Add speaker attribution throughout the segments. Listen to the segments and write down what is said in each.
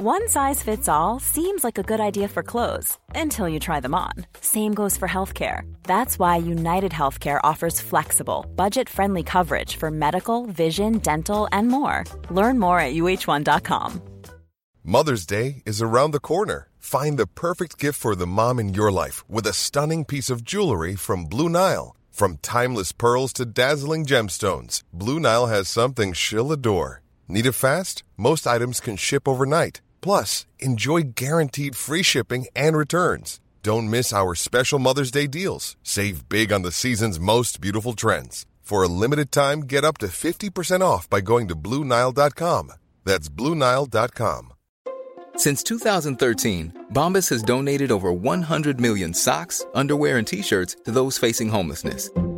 Speaker 1: One size fits all seems like a good idea for clothes until you try them on. Same goes for healthcare. That's why United Healthcare offers flexible, budget friendly coverage for medical, vision, dental, and more. Learn more at uh1.com.
Speaker 2: Mother's Day is around the corner. Find the perfect gift for the mom in your life with a stunning piece of jewelry from Blue Nile. From timeless pearls to dazzling gemstones, Blue Nile has something she'll adore. Need it fast? Most items can ship overnight. Plus, enjoy guaranteed free shipping and returns. Don't miss our special Mother's Day deals. Save big on the season's most beautiful trends. For a limited time, get up to 50% off by going to Bluenile.com. That's Bluenile.com.
Speaker 3: Since 2013, Bombas has donated over 100 million socks, underwear, and t shirts to those facing homelessness.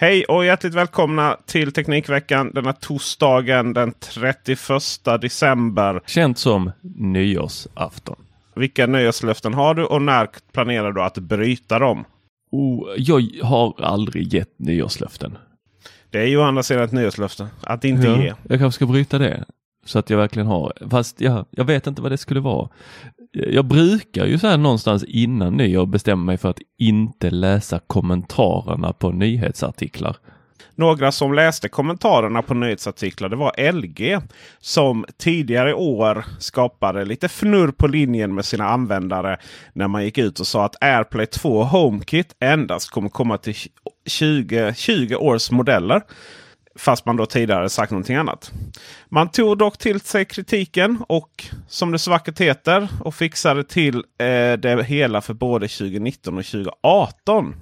Speaker 4: Hej och hjärtligt välkomna till Teknikveckan denna torsdagen den 31 december.
Speaker 5: Känt som nyårsafton.
Speaker 4: Vilka nyårslöften har du och när planerar du att bryta dem?
Speaker 5: Oh, jag har aldrig gett nyårslöften.
Speaker 4: Det är ju å andra sidan ett nyårslöfte. Att inte
Speaker 5: Ja,
Speaker 4: ge.
Speaker 5: Jag kanske ska bryta det. Så att jag verkligen har, fast jag, jag vet inte vad det skulle vara. Jag brukar ju så här någonstans innan nyår bestämma mig för att inte läsa kommentarerna på nyhetsartiklar.
Speaker 4: Några som läste kommentarerna på nyhetsartiklar det var LG. Som tidigare i år skapade lite fnurr på linjen med sina användare. När man gick ut och sa att AirPlay 2 HomeKit endast kommer komma till 20, 20 års modeller. Fast man då tidigare sagt någonting annat. Man tog dock till sig kritiken och som det så vackert heter och fixade till eh, det hela för både 2019 och 2018.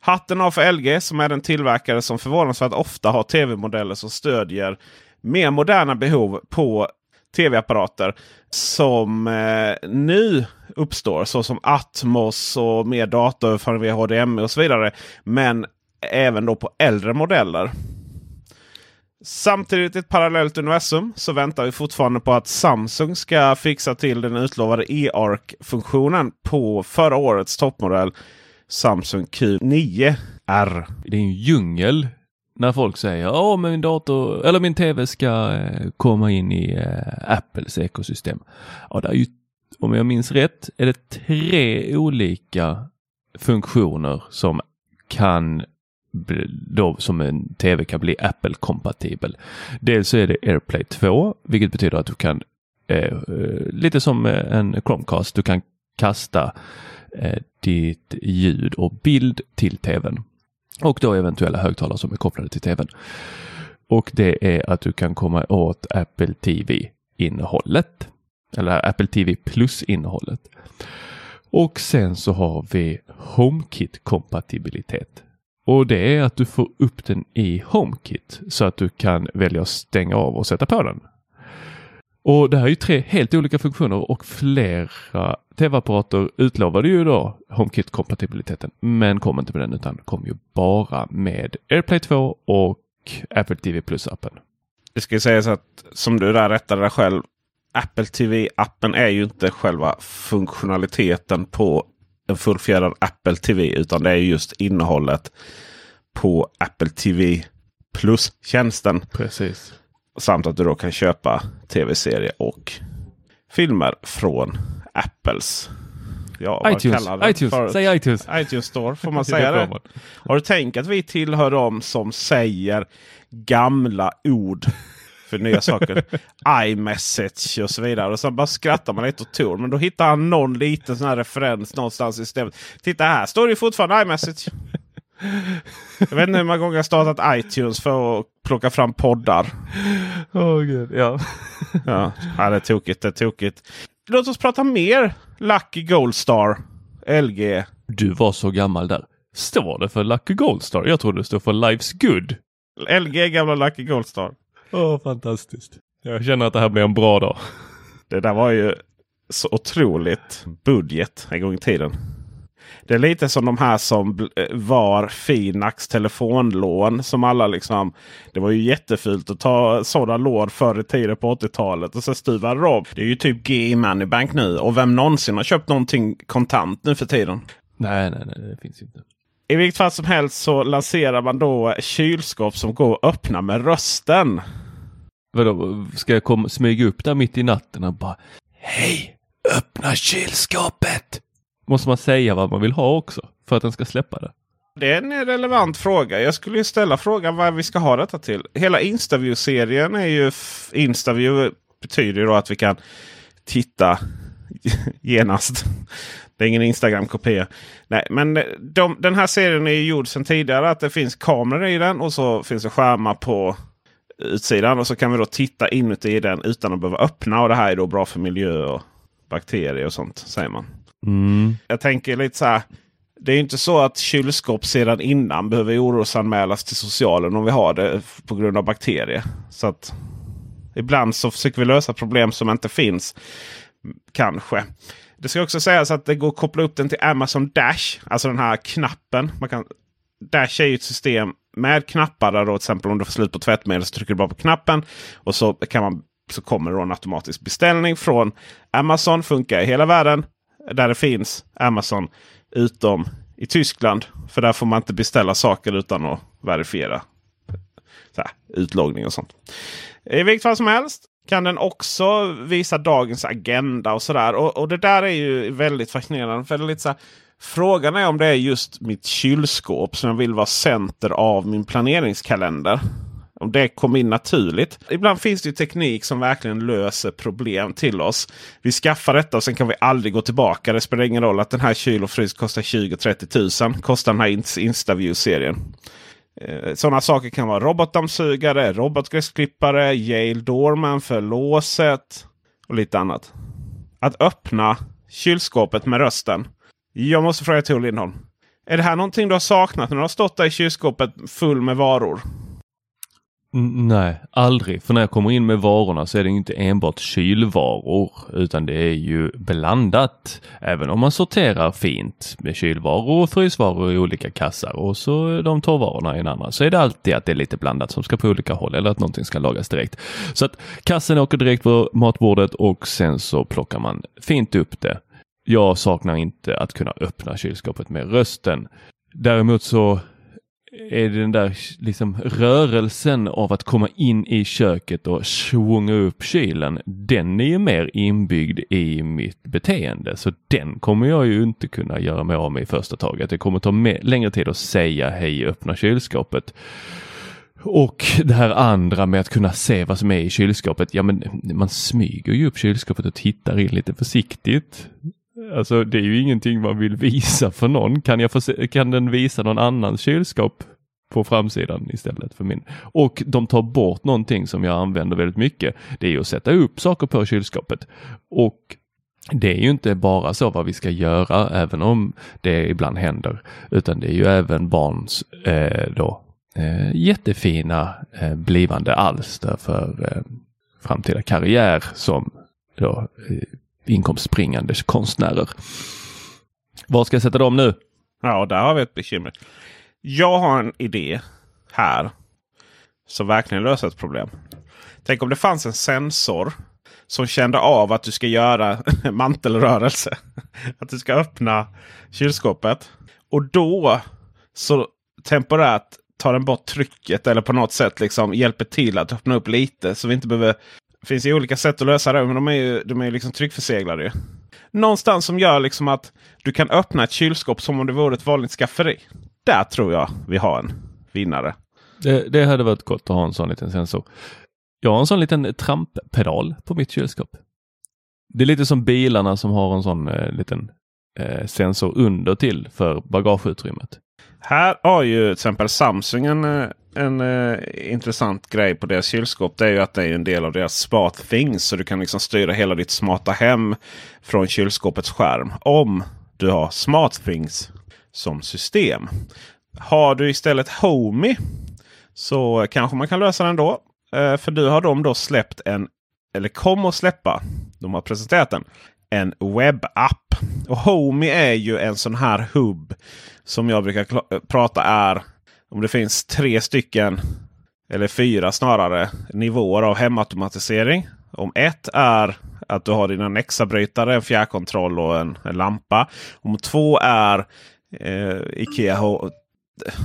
Speaker 4: Hatten av för LG som är den tillverkare som förvånansvärt ofta har tv-modeller som stödjer mer moderna behov på tv-apparater som eh, nu uppstår. Såsom Atmos och mer dataöverföring via HDMI och så vidare. Men även då på äldre modeller. Samtidigt i ett parallellt universum så väntar vi fortfarande på att Samsung ska fixa till den utlovade e-arc-funktionen på förra årets toppmodell Samsung Q9R.
Speaker 5: Det är en djungel när folk säger att min dator eller min tv ska eh, komma in i eh, Apples ekosystem. Ja, det är ju, om jag minns rätt, är det tre olika funktioner som kan då som en tv kan bli Apple-kompatibel. Dels så är det AirPlay 2, vilket betyder att du kan, eh, eh lite som eh, en Chromecast, du kan kasta eh, ditt ljud och bild till tvn. Och då eventuella högtalare som är kopplade till tvn. Och det är att du kan komma åt Apple TV-innehållet. Eller Apple TV Plus-innehållet. Och sen så har vi HomeKit-kompatibilitet. Och det är att du får upp den i HomeKit så att du kan välja att stänga av och sätta på den. Och det här är ju tre helt olika funktioner och flera tv-apparater utlovade ju då HomeKit-kompatibiliteten men kom inte med den utan kom ju bara med AirPlay 2 och Apple TV Plus-appen.
Speaker 4: Det ska ju sägas att som du där rättade dig själv. Apple TV-appen är ju inte själva funktionaliteten på en fullfjädrad Apple TV. Utan det är just innehållet på Apple TV Plus-tjänsten.
Speaker 5: Precis.
Speaker 4: Samt att du då kan köpa tv-serier och filmer från Apples. Ja,
Speaker 5: iTunes, iTunes,
Speaker 4: förut?
Speaker 5: säg iTunes.
Speaker 4: iTunes Store, får man säga det? Har du tänkt att vi tillhör dem som säger gamla ord för nya saker? iMessage och så vidare. Och så bara skrattar man lite åt Tor. Men då hittar han någon liten sån här referens någonstans i systemet. Titta här står det fortfarande iMessage. Jag vet inte hur många gånger jag startat iTunes för att plocka fram poddar.
Speaker 5: Åh gud, ja.
Speaker 4: Ja, ja, det är tokigt. Det är tokigt. Låt oss prata mer Lucky Goldstar LG.
Speaker 5: Du var så gammal där. Står det för Lucky Goldstar? Jag trodde det stod för Life's Good.
Speaker 4: LG gamla Lucky Goldstar.
Speaker 5: Åh, fantastiskt. Jag känner att det här blir en bra dag.
Speaker 4: Det där var ju så otroligt budget en gång i tiden. Det är lite som de här som eh, var Finax telefonlån. Som alla liksom. Det var ju jättefult att ta sådana lån förr i tiden på 80-talet. Och så stuvade de. Det är ju typ GI Moneybank nu. Och vem någonsin har köpt någonting kontant nu för tiden?
Speaker 5: Nej, nej, nej, det finns inte.
Speaker 4: I vilket fall som helst så lanserar man då kylskåp som går att öppna med rösten.
Speaker 5: Vadå, ska jag komma, smyga upp där mitt i natten och bara Hej! Öppna kylskåpet! Måste man säga vad man vill ha också för att den ska släppa det?
Speaker 4: Det är en relevant fråga. Jag skulle ju ställa frågan vad vi ska ha detta till. Hela Instaview-serien är ju... Instaview betyder ju då att vi kan titta genast. Det är ingen Instagram-kopia. Nej, men de, den här serien är ju gjord sedan tidigare. Att det finns kameror i den och så finns det skärmar på utsidan. Och så kan vi då titta inuti den utan att behöva öppna. Och det här är då bra för miljö och bakterier och sånt säger man.
Speaker 5: Mm.
Speaker 4: Jag tänker lite så här. Det är inte så att kylskåp sedan innan behöver orosanmälas till socialen om vi har det på grund av bakterier. Så att Ibland så försöker vi lösa problem som inte finns. Kanske. Det ska också sägas att det går att koppla upp den till Amazon Dash. Alltså den här knappen. Man kan, Dash är ju ett system med knappar. Där då, till exempel om du får slut på tvättmedel så trycker du bara på knappen. Och så, kan man, så kommer det en automatisk beställning från Amazon. Funkar i hela världen. Där det finns Amazon. Utom i Tyskland. För där får man inte beställa saker utan att verifiera så här, utloggning och sånt. I vilket fall som helst kan den också visa dagens agenda och sådär. Och, och det där är ju väldigt fascinerande. För det är lite så här, frågan är om det är just mitt kylskåp som jag vill vara center av min planeringskalender. Om det kom in naturligt. Ibland finns det ju teknik som verkligen löser problem till oss. Vi skaffar detta och sen kan vi aldrig gå tillbaka. Det spelar ingen roll att den här kyl och frys kostar 20-30 000. Kostar den här Instaview-serien. Eh, sådana saker kan vara robotdammsugare, robotgräsklippare, Yale Doorman för låset och lite annat. Att öppna kylskåpet med rösten. Jag måste fråga Tor Lindholm. Är det här någonting du har saknat när du har stått där i kylskåpet full med varor?
Speaker 5: Nej, aldrig. För när jag kommer in med varorna så är det inte enbart kylvaror utan det är ju blandat. Även om man sorterar fint med kylvaror och frysvaror i olika kassar och så de torrvarorna i en andra så är det alltid att det är lite blandat som ska på olika håll eller att någonting ska lagas direkt. Så att kassen åker direkt på matbordet och sen så plockar man fint upp det. Jag saknar inte att kunna öppna kylskåpet med rösten. Däremot så är det den där liksom rörelsen av att komma in i köket och svunga upp kylen. Den är ju mer inbyggd i mitt beteende så den kommer jag ju inte kunna göra mig av med i första taget. Det kommer ta längre tid att säga hej öppna kylskåpet. Och det här andra med att kunna se vad som är i kylskåpet. Ja men man smyger ju upp kylskåpet och tittar in lite försiktigt. Alltså det är ju ingenting man vill visa för någon. Kan, jag få se, kan den visa någon annans kylskåp på framsidan istället för min? Och de tar bort någonting som jag använder väldigt mycket. Det är ju att sätta upp saker på kylskåpet. Och det är ju inte bara så vad vi ska göra, även om det ibland händer, utan det är ju även barns eh, då, eh, jättefina eh, blivande alster för eh, framtida karriär som då, eh, inkomstbringande konstnärer. Var ska jag sätta dem nu?
Speaker 4: Ja, där har vi ett bekymmer. Jag har en idé här som verkligen löser ett problem. Tänk om det fanns en sensor som kände av att du ska göra mantelrörelse. Att du ska öppna kylskåpet. Och då så temporärt tar den bort trycket eller på något sätt liksom hjälper till att öppna upp lite. Så vi inte behöver... Det finns ju olika sätt att lösa det men de är ju, de är ju liksom tryckförseglade. Någonstans som gör liksom att du kan öppna ett kylskåp som om det vore ett vanligt skafferi. Där tror jag vi har en vinnare.
Speaker 5: Det, det hade varit gott att ha en sån liten sensor. Jag har en sån liten tramppedal på mitt kylskåp. Det är lite som bilarna som har en sån eh, liten eh, sensor under till för bagageutrymmet.
Speaker 4: Här har ju till exempel Samsung en, eh, en uh, intressant grej på deras kylskåp. Det är ju att det är en del av deras Smart Things. Så du kan liksom styra hela ditt smarta hem från kylskåpets skärm. Om du har Smart Things som system. Har du istället Homey så kanske man kan lösa den då. Eh, för du har de då släppt en, eller kommer att släppa, de har presenterat den, en webbapp Och Homey är ju en sån här hubb som jag brukar prata är om det finns tre stycken eller fyra snarare nivåer av hemautomatisering. Om ett är att du har dina Nexa-brytare, en fjärrkontroll och en, en lampa. Om två är eh, Ikea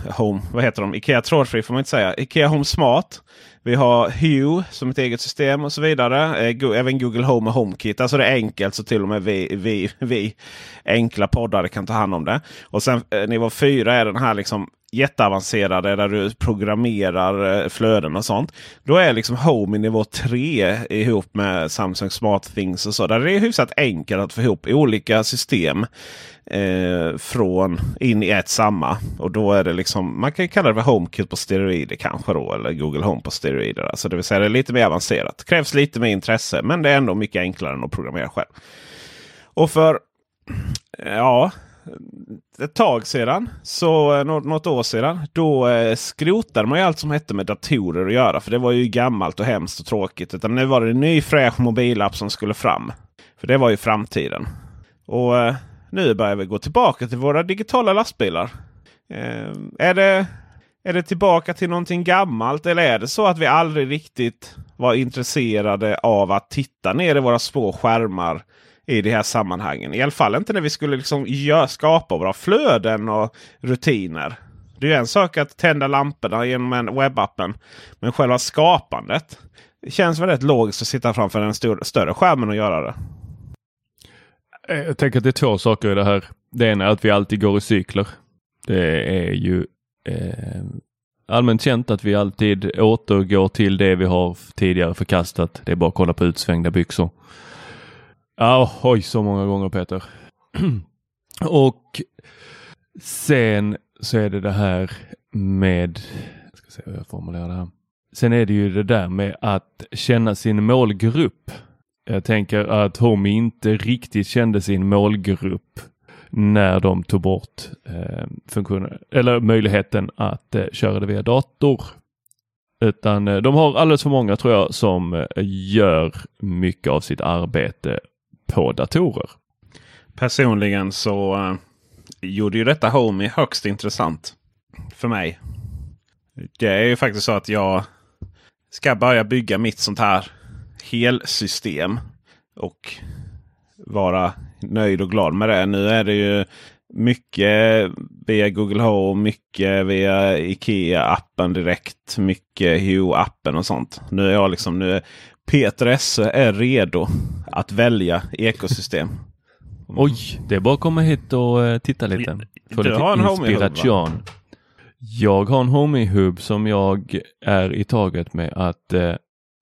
Speaker 4: Home, vad heter de? Ikea trådfri får man inte säga. Ikea Home Smart. Vi har Hue som ett eget system och så vidare. Eh, även Google Home och HomeKit. Alltså det är enkelt så till och med vi, vi, vi enkla poddare kan ta hand om det. Och sen eh, nivå 4 är den här liksom jätteavancerade där du programmerar eh, flöden och sånt. Då är liksom Home i nivå 3 ihop med Samsung Smart Things och så. Där det är hyfsat enkelt att få ihop olika system eh, från in i ett samma. Och då är det liksom, man kan kalla det för HomeKit på steroider kanske då. Eller Google Home på steroider. Alltså det vill säga det är lite mer avancerat. Krävs lite mer intresse men det är ändå mycket enklare än att programmera själv. Och för ja, ett tag sedan, så eh, något, år sedan, då eh, skrotade man ju allt som hette med datorer att göra. För det var ju gammalt och hemskt och tråkigt. Utan nu var det en ny fräsch mobilapp som skulle fram. För det var ju framtiden. Och eh, nu börjar vi gå tillbaka till våra digitala lastbilar. Är, det, är det tillbaka till någonting gammalt eller är det så att vi aldrig riktigt var intresserade av att titta ner i våra små skärmar i de här sammanhangen. I alla fall inte när vi skulle liksom gör, skapa våra flöden och rutiner. Det är en sak att tända lamporna genom en webbappen. Men själva skapandet känns väldigt logiskt att sitta framför den stor, större skärmen och göra det.
Speaker 5: Eh, jag tänker att det är två saker i det här. Det ena är att vi alltid går i cykler. Det är ju eh, allmänt känt att vi alltid återgår till det vi har tidigare förkastat. Det är bara att kolla på utsvängda byxor. Ja, oj så många gånger Peter. och sen så är det det här med, jag ska se hur jag formulerar det här. Sen är det ju det där med att känna sin målgrupp. Jag tänker att Homie inte riktigt kände sin målgrupp när de tog bort eh, funktionen, eller möjligheten att eh, köra det via dator. Utan eh, de har alldeles för många tror jag som eh, gör mycket av sitt arbete på datorer.
Speaker 4: Personligen så uh, gjorde ju detta Homey högst intressant för mig. Det är ju faktiskt så att jag ska börja bygga mitt sånt här helsystem. Och vara nöjd och glad med det. Nu är det ju mycket via Google Home, mycket via Ikea-appen direkt, mycket Hue-appen och sånt. Nu är jag liksom, nu är Peter Esse är redo att välja ekosystem.
Speaker 5: Oj, det är bara att komma hit och uh, titta lite.
Speaker 4: Få du lite har en inspiration.
Speaker 5: Jag har en Homey-hub som jag är i taget med att uh,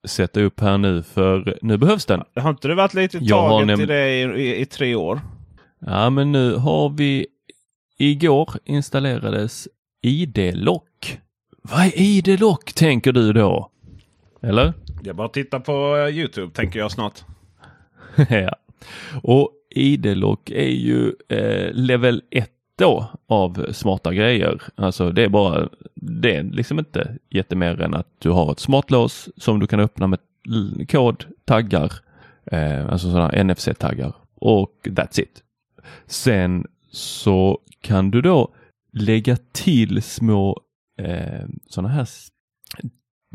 Speaker 5: sätta upp här nu för nu behövs den.
Speaker 4: Har inte det varit lite i taget i det i, i, i, tre år?
Speaker 5: Ja, men nu har vi igår installerades ID-lock. Vad är ID-lock tänker du då? Eller?
Speaker 4: Det är bara att titta på eh, Youtube tänker jag snart.
Speaker 5: ja. Och ID-lock är ju eh, level 1 då av smarta grejer. Alltså det är bara, det är liksom inte jättemer än att du har ett smartlås som du kan öppna med kod, taggar, eh, alltså sådana NFC-taggar och that's it. Sen så kan du då lägga till små eh, sådana här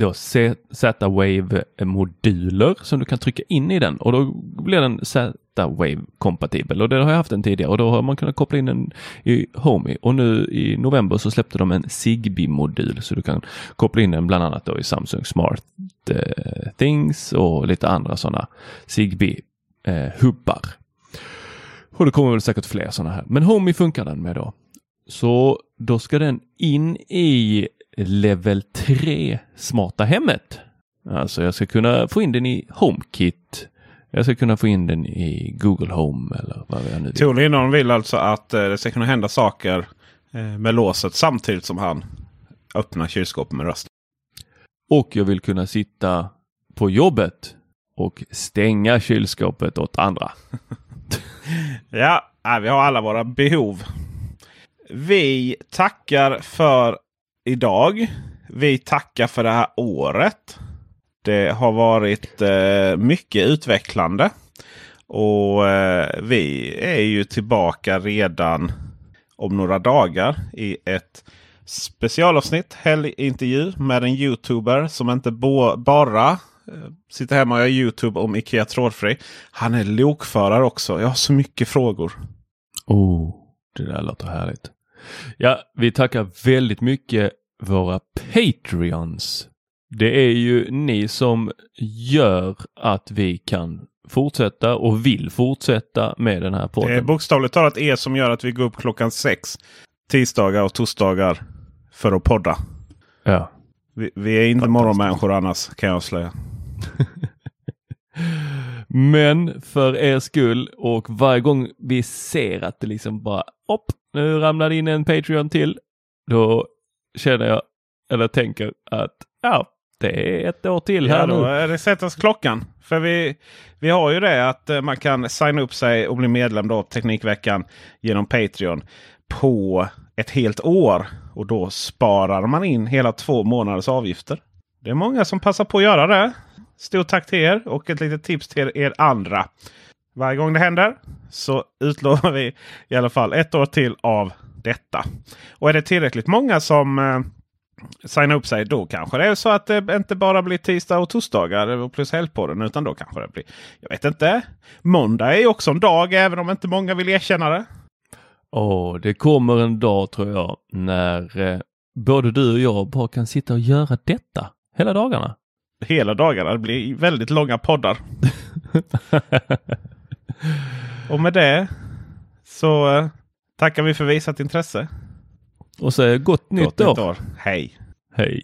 Speaker 5: då Z-Wave-moduler som du kan trycka in i den. Och då blir den Z-Wave-kompatibel. Och det har jag haft den tidigare. Och då har man kunnat koppla in den i Homey. Och nu i november så släppte de en Zigbee-modul. Så du kan koppla in den bland annat då i Samsung Smart eh, Things och lite andra sådana Zigbee-hubbar. Eh, och det kommer väl säkert fler sådana här, men Homey funkar den med då. Så då ska den in i level 3 smarta hemmet. Alltså jag ska kunna få in den i HomeKit. Jag ska kunna få in den i Google Home eller vad jag nu vill.
Speaker 4: Tor Lindholm vill alltså att eh, det ska kunna hända saker eh, med låset samtidigt som han öppnar kylskåpet med röst.
Speaker 5: Och jag vill kunna sitta på jobbet och stänga kylskåpet åt andra.
Speaker 4: ja, vi har alla våra behov. Vi tackar för idag. Vi tackar för det här året. Det har varit eh, mycket utvecklande. Och eh, vi är ju tillbaka redan om några dagar i ett specialavsnitt, helgintervju med en youtuber som inte bara eh, sitter hemma och gör Youtube om Ikea trådfri. Han är lokförare också. Jag har så mycket frågor.
Speaker 5: Oh, det där låter härligt. Ja, vi tackar väldigt mycket våra Patreons. Det är ju ni som gör att vi kan fortsätta och vill fortsätta med den här podden.
Speaker 4: Det är bokstavligt talat er som gör att vi går upp klockan sex tisdagar och torsdagar för att podda.
Speaker 5: Ja.
Speaker 4: Vi, vi är inte morgonmänniskor annars kan jag avslöja.
Speaker 5: Men för er skull och varje gång vi ser att det liksom bara hopp, nu ramlar in en Patreon till. Då känner jag eller tänker att ja, det är ett år till
Speaker 4: ja,
Speaker 5: här
Speaker 4: då
Speaker 5: nu.
Speaker 4: det sättas klockan. För vi, vi har ju det att eh, man kan signa upp sig och bli medlem då Teknikveckan genom Patreon på ett helt år. Och då sparar man in hela två månaders avgifter. Det är många som passar på att göra det. Stort tack till er och ett litet tips till er andra. Varje gång det händer så utlovar vi i alla fall ett år till av detta. Och är det tillräckligt många som eh, signar upp sig då kanske det är så att det inte bara blir tisdag och torsdagar plus helgpodden. Utan då kanske det blir, jag vet inte. Måndag är också en dag även om inte många vill erkänna det.
Speaker 5: Och det kommer en dag tror jag när eh, både du och jag bara kan sitta och göra detta hela dagarna.
Speaker 4: Hela dagarna. Det blir väldigt långa poddar. och med det så eh, tackar vi för visat intresse.
Speaker 5: och säger gott, nytt
Speaker 4: Gott
Speaker 5: år.
Speaker 4: nytt år. Hej!
Speaker 5: Hej!